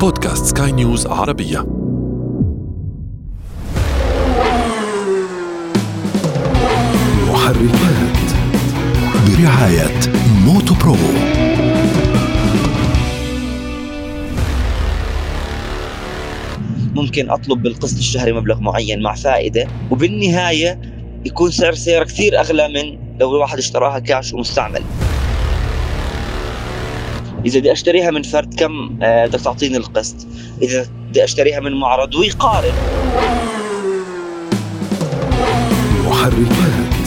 بودكاست سكاي نيوز عربية. محركات برعاية موتو برو. ممكن أطلب بالقسط الشهري مبلغ معين مع فائدة وبالنهاية يكون سعر السيارة كثير أغلى من لو الواحد اشتراها كاش ومستعمل. إذا بدي أشتريها من فرد كم آه، بدك تعطيني القسط. إذا بدي أشتريها من معرض ويقارن محركات.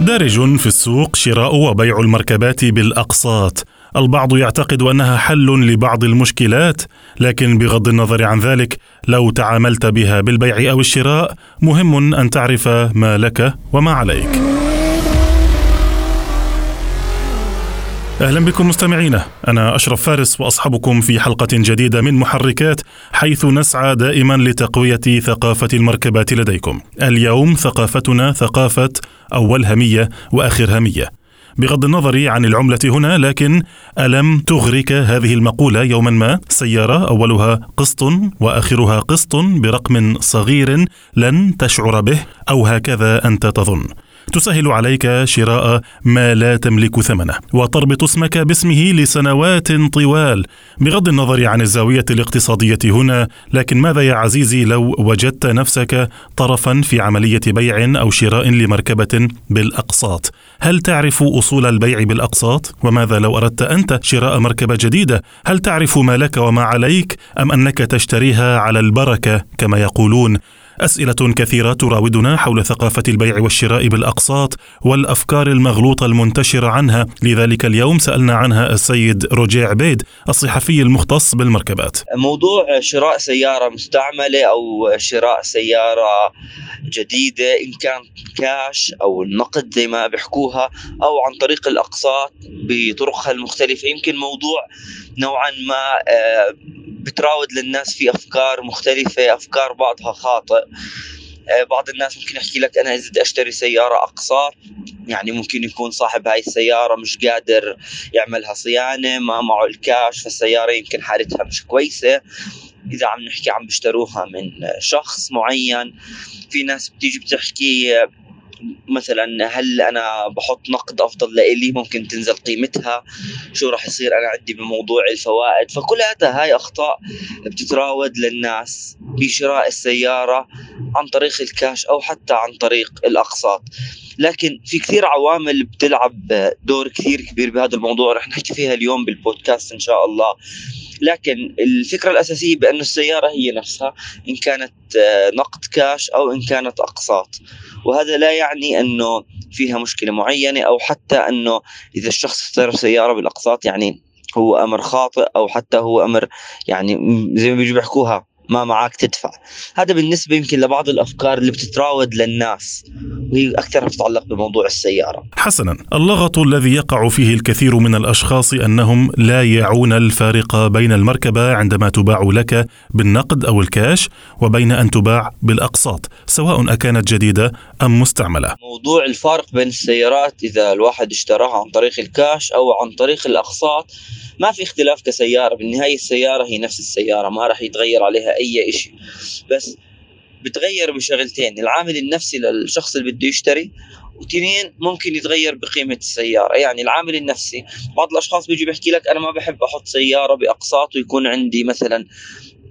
دارج في السوق شراء وبيع المركبات بالأقساط. البعض يعتقد أنها حل لبعض المشكلات لكن بغض النظر عن ذلك لو تعاملت بها بالبيع أو الشراء مهم أن تعرف ما لك وما عليك. أهلا بكم مستمعينا. أنا أشرف فارس واصحبكم في حلقة جديدة من محركات حيث نسعى دائما لتقوية ثقافة المركبات لديكم. اليوم ثقافتنا ثقافة أول هميه وآخر هميه بغض النظر عن العملة هنا لكن ألم تغرك هذه المقولة يوما ما؟ سيارة أولها قسط وآخرها قسط برقم صغير لن تشعر به أو هكذا أنت تظن. تسهل عليك شراء ما لا تملك ثمنه وتربط اسمك باسمه لسنوات طوال. بغض النظر عن الزاوية الاقتصادية هنا لكن ماذا يا عزيزي لو وجدت نفسك طرفا في عملية بيع أو شراء لمركبة بالأقساط؟ هل تعرف أصول البيع بالأقساط؟ وماذا لو أردت أنت شراء مركبة جديدة؟ هل تعرف ما لك وما عليك؟ أم أنك تشتريها على البركة كما يقولون؟ أسئلة كثيرة تراودنا حول ثقافة البيع والشراء بالأقساط والأفكار المغلوطة المنتشرة عنها. لذلك اليوم سألنا عنها السيد روجيه عبيد الصحفي المختص بالمركبات. موضوع شراء سيارة مستعملة أو شراء سيارة جديدة إن كان كاش أو النقد زي ما بيحكوها أو عن طريق الأقساط بطرقها المختلفة. يمكن موضوع نوعا ما آه، بتراود للناس في أفكار مختلفة أفكار بعضها خاطئ. آه، بعض الناس ممكن يحكي لك أنا إذا بدي أشتري سيارة اقساط يعني ممكن يكون صاحب هاي السيارة مش قادر يعملها صيانة ما معه الكاش فالسيارة يمكن حالتها مش كويسة. إذا عم نحكي عم بيشتروها من شخص معين. في ناس بتيجي بتحكي مثلا هل أنا بحط نقد أفضل لإلي؟ ممكن تنزل قيمتها. شو راح يصير؟ أنا عندي بموضوع الفوائد. فكلها هاي أخطاء بتتراود للناس بشراء السيارة عن طريق الكاش أو حتى عن طريق الأقساط. لكن في كثير عوامل بتلعب دور كثير كبير بهذا الموضوع. رح نحكي فيها اليوم بالبودكاست إن شاء الله. لكن الفكرة الأساسية بأن السيارة هي نفسها إن كانت آه، نقد كاش أو إن كانت أقساط. وهذا لا يعني أنه فيها مشكلة معينة أو حتى أنه إذا الشخص اشترى سيارة بالأقساط يعني هو أمر خاطئ أو حتى هو أمر يعني زي ما بيجوا بيحكوها ما معك تدفع. هذا بالنسبة يمكن لبعض الأفكار اللي بتتراود للناس. وهي أكثر تتعلق بموضوع السيارة. حسنا. اللغط الذي يقع فيه الكثير من الأشخاص أنهم لا يعون الفارق بين المركبة عندما تباع لك بالنقد أو الكاش وبين أن تباع بالأقساط سواء أكانت جديدة أم مستعملة. موضوع الفارق بين السيارات إذا الواحد اشتراها عن طريق الكاش أو عن طريق الأقساط ما في اختلاف كسيارة. بالنهاية السيارة هي نفس السيارة ما راح يتغير عليها أي شيء بس بتغير بشغلتين العامل النفسي للشخص اللي بده يشتري واثنين ممكن يتغير بقيمة السيارة. يعني العامل النفسي بعض الأشخاص بيجي بيحكي لك أنا ما بحب أحط سيارة بأقساط ويكون عندي مثلا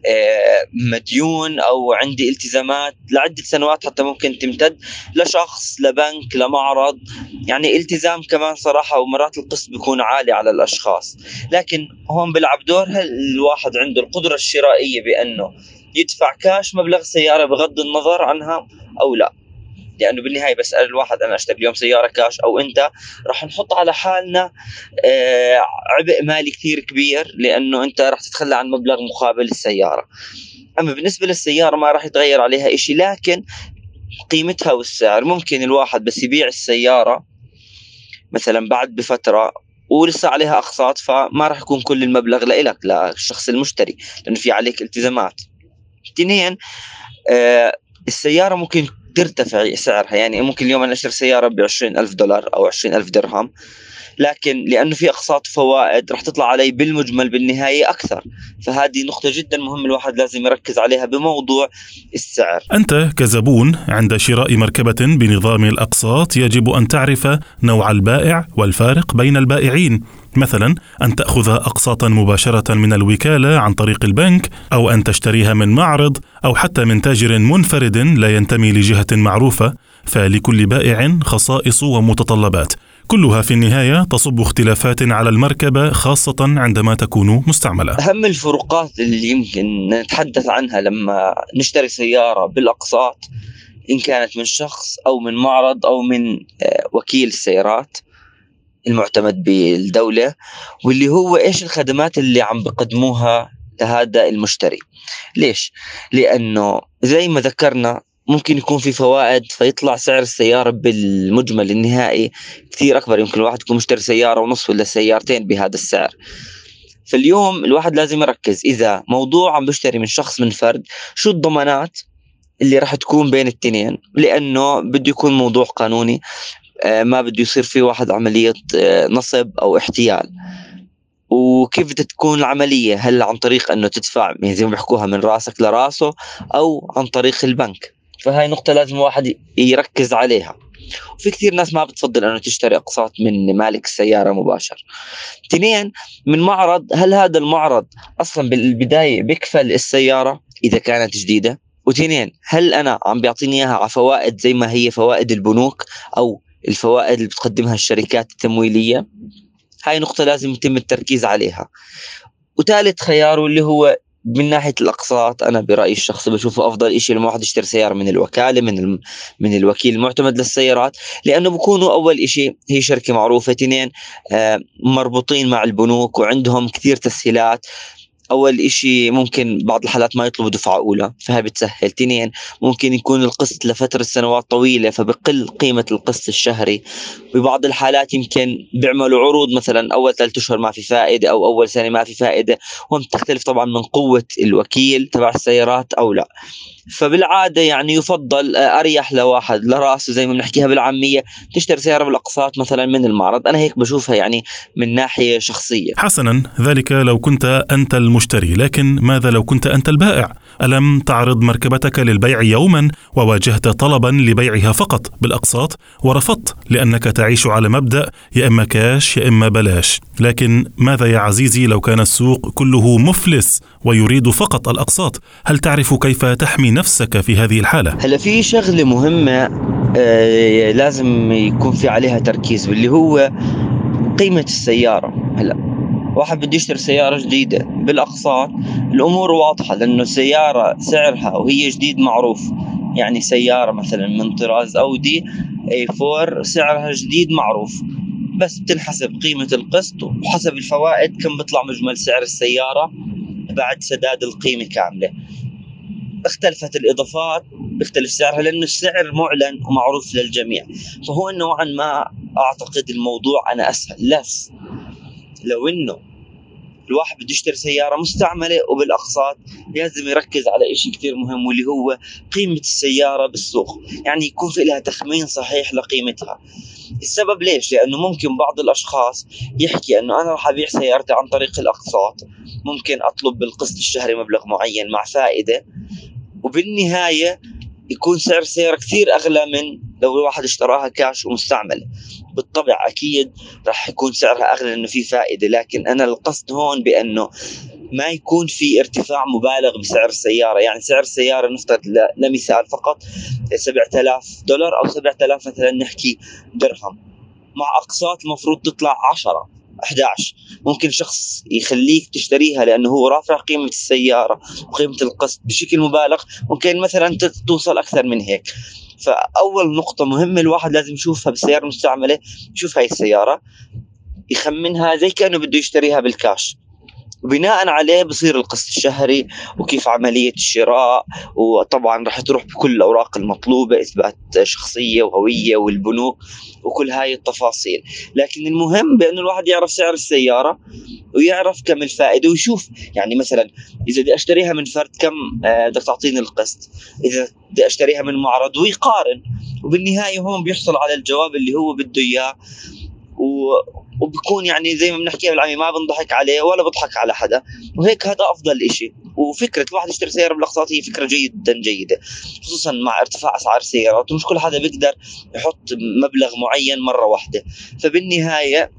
آه، مديون أو عندي التزامات لعدة سنوات حتى ممكن تمتد لشخص لبنك لمعرض. يعني التزام كمان صراحة ومرات القسط بيكون عالي على الأشخاص. لكن هون بيلعب دور هل الواحد عنده القدرة الشرائية بأنه يدفع كاش مبلغ سيارة بغض النظر عنها أو لا. لأنه بالنهاية بسأل الواحد أنا أشتري اليوم سيارة كاش أو أنت. راح نحط على حالنا آه، عبء مالي كثير كبير لأنه أنت راح تتخلى عن مبلغ مقابل السيارة. أما بالنسبة للسيارة ما راح يتغير عليها شيء لكن قيمتها والسعر ممكن الواحد بس يبيع السيارة مثلا بعد بفترة ولسه عليها أقساط فما راح يكون كل المبلغ لإلك للشخص المشتري لأنه في عليك التزامات. اثنين آه السيارة ممكن ترتفع سعرها. يعني ممكن اليوم أنا أشتري سيارة ب ألف دولار أو ألف درهم لكن لأنه في أقساط وفوائد راح تطلع علي بالمجمل بالنهاية أكثر. فهذه نقطة جدا مهم الواحد لازم يركز عليها بموضوع السعر. أنت كزبون عند شراء مركبة بنظام الأقساط يجب أن تعرف نوع البائع والفارق بين البائعين. مثلا أن تأخذ اقساطا مباشرة من الوكالة عن طريق البنك أو أن تشتريها من معرض أو حتى من تاجر منفرد لا ينتمي لجهة معروفة. فلكل بائع خصائص ومتطلبات. كلها في النهاية تصب اختلافات على المركبة خاصة عندما تكون مستعملة. أهم الفروقات اللي يمكن نتحدث عنها لما نشتري سيارة بالأقساط إن كانت من شخص أو من معرض أو من آه، وكيل السيارات. المعتمد بالدولة واللي هو إيش الخدمات اللي عم بقدموها لهذا المشتري. ليش؟ لأنه زي ما ذكرنا ممكن يكون في فوائد فيطلع سعر السيارة بالمجمل النهائي كثير أكبر يمكن الواحد يكون مشتري سيارة ونصف ولا سيارتين بهذا السعر فاليوم الواحد لازم يركز إذا موضوع عم بشتري من شخص من فرد شو الضمانات اللي راح تكون بين التنين لأنه بده يكون موضوع قانوني ما بده يصير في واحد عملية آه، نصب أو احتيال. وكيف تكون العملية؟ هل عن طريق أنه تدفع يعني زي ما بيحكوها من راسك لراسه أو عن طريق البنك. فهاي نقطة لازم الواحد يركز عليها. وفي كثير ناس ما بتفضل إنه تشتري أقساط من مالك السيارة مباشر. اثنين من معرض هل هذا المعرض أصلا بالبداية بيكفل السيارة إذا كانت جديدة؟ واثنين هل أنا عم بيعطيني إياها على فوائد زي ما هي فوائد البنوك أو الفوائد اللي بتقدمها الشركات التمويلية. هاي نقطة لازم يتم التركيز عليها. وثالث خيار واللي هو من ناحية الأقساط أنا برأيي الشخصي بشوفه أفضل شيء لما واحد يشتري سيارة من الوكالة من من الوكيل المعتمد للسيارات لأنه بكونوا أول شيء هي شركة معروفة اثنين آه، مربوطين مع البنوك وعندهم كثير تسهيلات. أول إشي ممكن بعض الحالات ما يطلبوا دفعة أولى فهي بتسهل. اثنين ممكن يكون القسط لفترة سنوات طويلة فبقل قيمة القسط الشهري. ببعض الحالات يمكن بيعملوا عروض مثلا أول ثلاث أشهر ما في فائدة أو أول سنة ما في فائدة وهم تختلف طبعا من قوة الوكيل تبع السيارات أو لا. فبالعادة يعني يفضل آه، أريح لواحد لرأسه زي ما بنحكيها بالعامية تشتري سيارة بالأقساط مثلا من المعرض. أنا هيك بشوفها يعني من ناحية شخصية. حسنا ذلك لو كنت أنت المشتري. لكن ماذا لو كنت أنت البائع؟ ألم تعرض مركبتك للبيع يوما وواجهت طلبا لبيعها فقط بالأقساط؟ ورفضت لأنك تعيش على مبدأ يا إما كاش يا إما بلاش. لكن ماذا يا عزيزي لو كان السوق كله مفلس ويريد فقط الأقساط؟ هل تعرف كيف تحمي نفسك في هذه الحالة؟ هلا في شغلة مهمة آه لازم يكون في عليها تركيز واللي هو قيمة السيارة. هلا واحد بده يشتري سيارة جديدة. بالأقساط الأمور واضحة لأنه السيارة سعرها وهي جديد معروف. يعني سيارة مثلا من طراز أودي A4 سعرها جديد معروف. بس بتنحسب قيمة القسط وحسب الفوائد كم بيطلع مجمل سعر السيارة بعد سداد القيمة كاملة. اختلفت الإضافات بيختلف سعرها لأنه السعر معلن ومعروف للجميع. فهو نوعا ما أعتقد الموضوع أنا أسهل. لس لو إنه الواحد بده يشتري سيارة مستعملة وبالأقساط لازم يركز على شيء كثير مهم واللي هو قيمة السيارة بالسوق. يعني يكون في لها تخمين صحيح لقيمتها. السبب ليش؟ لأنه ممكن بعض الأشخاص يحكي أنه أنا راح أبيع سيارتي عن طريق الأقساط. ممكن أطلب بالقسط الشهري مبلغ معين مع فائدة. وبالنهاية يكون سعر السياره كثير أغلى من لو الواحد اشتراها كاش ومستعمله بالطبع أكيد راح يكون سعرها أغلى لأنه في فائدة لكن أنا القصد هون بأنه ما يكون في ارتفاع مبالغ بسعر السيارة. يعني سعر السيارة نفترض لمثال فقط 7000 دولار أو 7000 مثلا نحكي درهم. مع أقساط المفروض تطلع 10 11 ممكن شخص يخليك تشتريها لأنه هو رافع قيمة السيارة وقيمة القسط بشكل مبالغ ممكن مثلا توصل أكثر من هيك. فأول نقطة مهمة الواحد لازم يشوفها بالسيارة المستعملة يشوف هاي السيارة يخمنها زي كأنه بده يشتريها بالكاش وبناء عليه بصير القسط الشهري وكيف عملية الشراء وطبعا راح تروح بكل الأوراق المطلوبة إثبات شخصية وهوية والبنوك وكل هاي التفاصيل. لكن المهم بأنه الواحد يعرف سعر السيارة ويعرف كم الفائدة ويشوف. يعني مثلا إذا بدي أشتريها من فرد كم آه، بدك تعطيني القسط. إذا بدي أشتريها من معرض ويقارن. وبالنهاية هون بيحصل على الجواب اللي هو بده إياه. و... وبكون يعني زي ما بنحكيها بالعامي ما بنضحك عليه ولا بضحك على حدا. وهيك هذا أفضل إشي. وفكرة الواحد يشتري سيارة بالأقساط هي فكرة جدا جيدة. خصوصا مع ارتفاع أسعار السيارات ومش كل حدا بيقدر يحط مبلغ معين مرة واحدة. فبالنهاية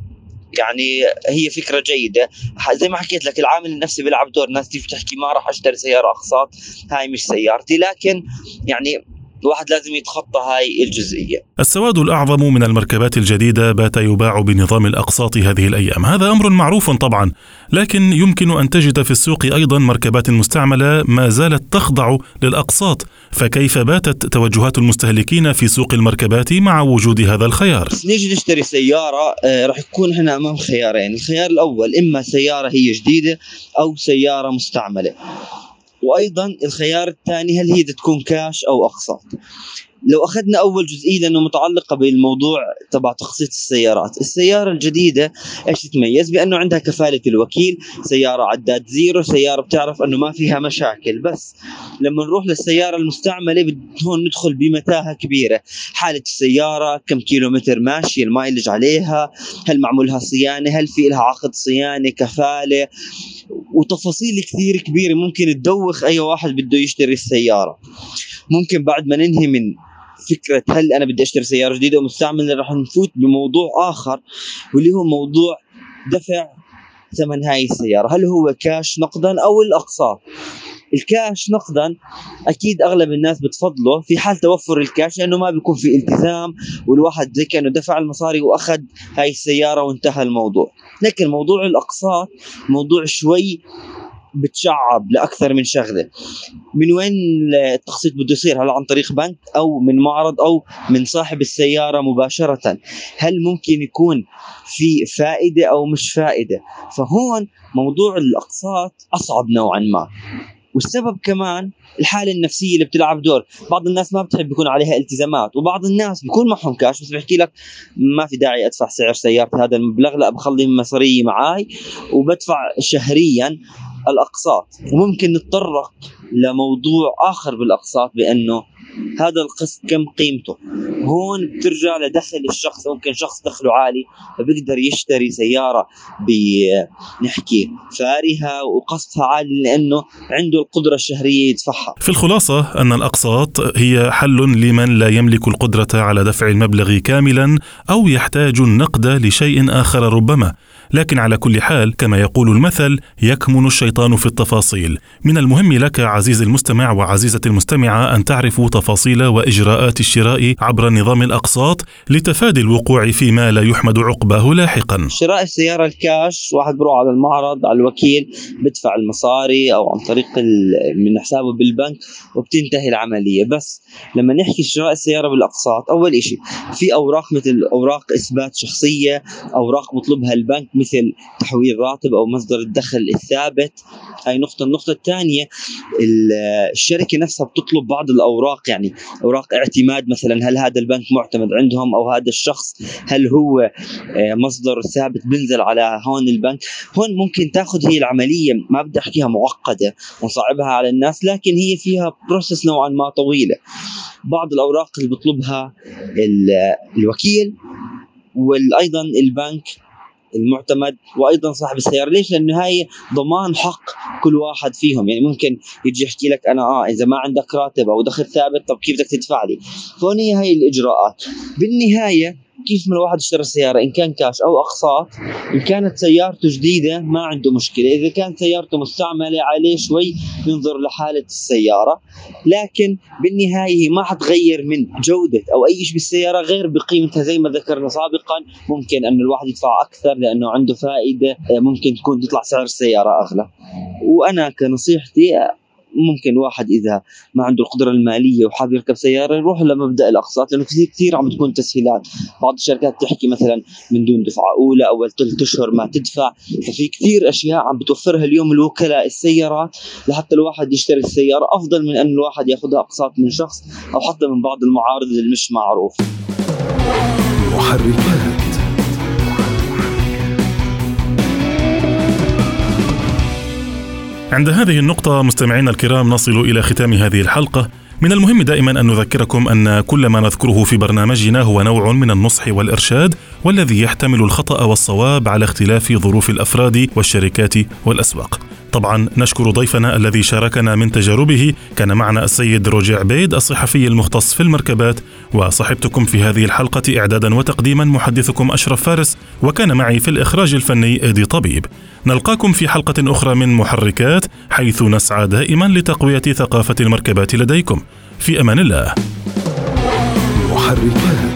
يعني هي فكرة جيدة. زي ما حكيت لك العامل النفسي بيلعب دور. ناس تيجي تحكي ما راح أشتري سيارة أقساط هاي مش سيارتي. لكن يعني الواحد لازم يتخطى هاي الجزئية. السواد الأعظم من المركبات الجديدة بات يباع بنظام الأقساط هذه الأيام. هذا أمر معروف طبعا لكن يمكن أن تجد في السوق أيضا مركبات مستعملة ما زالت تخضع للأقساط. فكيف باتت توجهات المستهلكين في سوق المركبات مع وجود هذا الخيار؟ نيجي نشتري سيارة آه راح يكون إحنا أمام خيارين. الخيار الأول إما سيارة هي جديدة أو سيارة مستعملة. وأيضا الخيار الثاني هل هي تكون كاش أو أقساط؟ لو أخذنا أول جزئية لأنه متعلقة بالموضوع تبع تخصيص السيارات، السيارة الجديدة إيش تتميز؟ بأنه عندها كفالة الوكيل، سيارة عداد zero، سيارة بتعرف أنه ما فيها مشاكل، بس لما نروح للسيارة المستعملة هون ندخل بمتاهة كبيرة، حالة السيارة، كم كيلومتر ماشية، ال mileage عليها، هل معمول لها صيانة، هل في لها عقد صيانة، كفالة، وتفاصيل كثير كبيرة ممكن تدوخ أي واحد بده يشتري السيارة. ممكن بعد ما ننهي من فكرة هل أنا بدي أشتري سيارة جديدة ومستعملة راح نفوت بموضوع آخر واللي هو موضوع دفع ثمن هاي السيارة. هل هو كاش نقدا أو الأقساط؟ الكاش نقدا أكيد أغلب الناس بتفضله في حال توفر الكاش لأنه ما بيكون في التزام والواحد زي كأنه دفع المصاري وأخذ هاي السيارة وانتهى الموضوع. لكن موضوع الأقساط موضوع شوي بتشعب لأكثر من شغلة. من وين التقسيط بده يصير؟ هل عن طريق بنك أو من معرض أو من صاحب السيارة مباشرة؟ هل ممكن يكون في فائدة أو مش فائدة؟ فهون موضوع الأقساط أصعب نوعا ما. والسبب كمان الحالة النفسية اللي بتلعب دور. بعض الناس ما بتحب يكون عليها التزامات وبعض الناس بيكون معهم كاش بس بيحكي لك ما في داعي أدفع سعر سيارتي هذا المبلغ لا بخلي مصارية معاي وبدفع شهريا الأقساط. وممكن نتطرق لموضوع آخر بالأقساط بأنه هذا القسط كم قيمته. هون بترجع لدخل الشخص ممكن شخص دخله عالي فبيقدر يشتري سيارة بنحكي فارهة وقسطها عالي لأنه عنده القدرة الشهرية يدفعها. في الخلاصة أن الأقساط هي حل لمن لا يملك القدرة على دفع المبلغ كاملا أو يحتاج النقد لشيء آخر ربما. لكن على كل حال كما يقول المثل يكمن الشيطان في التفاصيل. من المهم لك عزيزي المستمع وعزيزة المستمعة أن تعرفوا تفاصيل وإجراءات الشراء عبر نظام الأقساط لتفادي الوقوع فيما لا يحمد عقباه لاحقا. شراء السيارة الكاش واحد بروح على المعرض على الوكيل بدفع المصاري أو عن طريق من حسابه بالبنك وبتنتهي العملية. بس لما نحكي شراء السيارة بالأقساط أول إشي في أوراق مثل أوراق إثبات شخصية أوراق بطلبها البنك مثل تحويل راتب أو مصدر الدخل الثابت. هاي نقطة. النقطة الثانية الشركة نفسها بتطلب بعض الأوراق يعني أوراق اعتماد مثلا هل هذا البنك معتمد عندهم أو هذا الشخص هل هو آه، مصدر ثابت بنزل على هون البنك. هون ممكن تاخذ هي العملية ما بدي أحكيها معقدة ونصعبها على الناس لكن هي فيها بروسس نوعا ما طويلة. بعض الأوراق اللي بيطلبها الوكيل وأيضا البنك المعتمد وأيضا صاحب السيارة. ليش؟ لأنه هاي ضمان حق كل واحد فيهم. يعني ممكن يجي يحكي لك أنا آه إذا ما عندك راتب أو دخل ثابت طب كيف بدك تدفع لي؟ فهون هي هاي الإجراءات. بالنهاية كيف ما الواحد اشترى سيارة؟ إن كان كاش أو أقساط إن كانت سيارته جديدة ما عنده مشكلة. إذا كانت سيارته مستعملة عليه شوي ينظر لحالة السيارة. لكن بالنهاية ما حتغير من جودة أو أي شيء بالسيارة غير بقيمتها زي ما ذكرنا سابقا. ممكن أن الواحد يدفع أكثر لأنه عنده فائدة ممكن تكون تطلع سعر السيارة أغلى. وأنا كنصيحتي ممكن واحد إذا ما عنده القدرة المالية وحابب يركب سيارة يروح لمبدا الأقساط لأنه كثير كثير عم تكون تسهيلات. بعض الشركات تحكي مثلا من دون دفعة أولى اول ثلاث أشهر ما تدفع. ففي كثير أشياء عم بتوفرها اليوم الوكلاء السيارات لحتى الواحد يشتري السيارة أفضل من انه الواحد يأخذها أقساط من شخص أو حتى من بعض المعارض اللي مش معروف. محركات عند هذه النقطة مستمعينا الكرام نصل إلى ختام هذه الحلقة من المهم دائما أن نذكركم أن كل ما نذكره في برنامجنا هو نوع من النصح والإرشاد والذي يحتمل الخطأ والصواب على اختلاف ظروف الأفراد والشركات والأسواق. طبعا نشكر ضيفنا الذي شاركنا من تجاربه. كان معنا السيد روجي عبيد الصحفي المختص في المركبات. وصحبتكم في هذه الحلقة إعدادا وتقديما محدثكم أشرف فارس. وكان معي في الإخراج الفني إيدي طبيب. نلقاكم في حلقة أخرى من محركات حيث نسعى دائما لتقوية ثقافة المركبات لديكم. في أمان الله. محركات.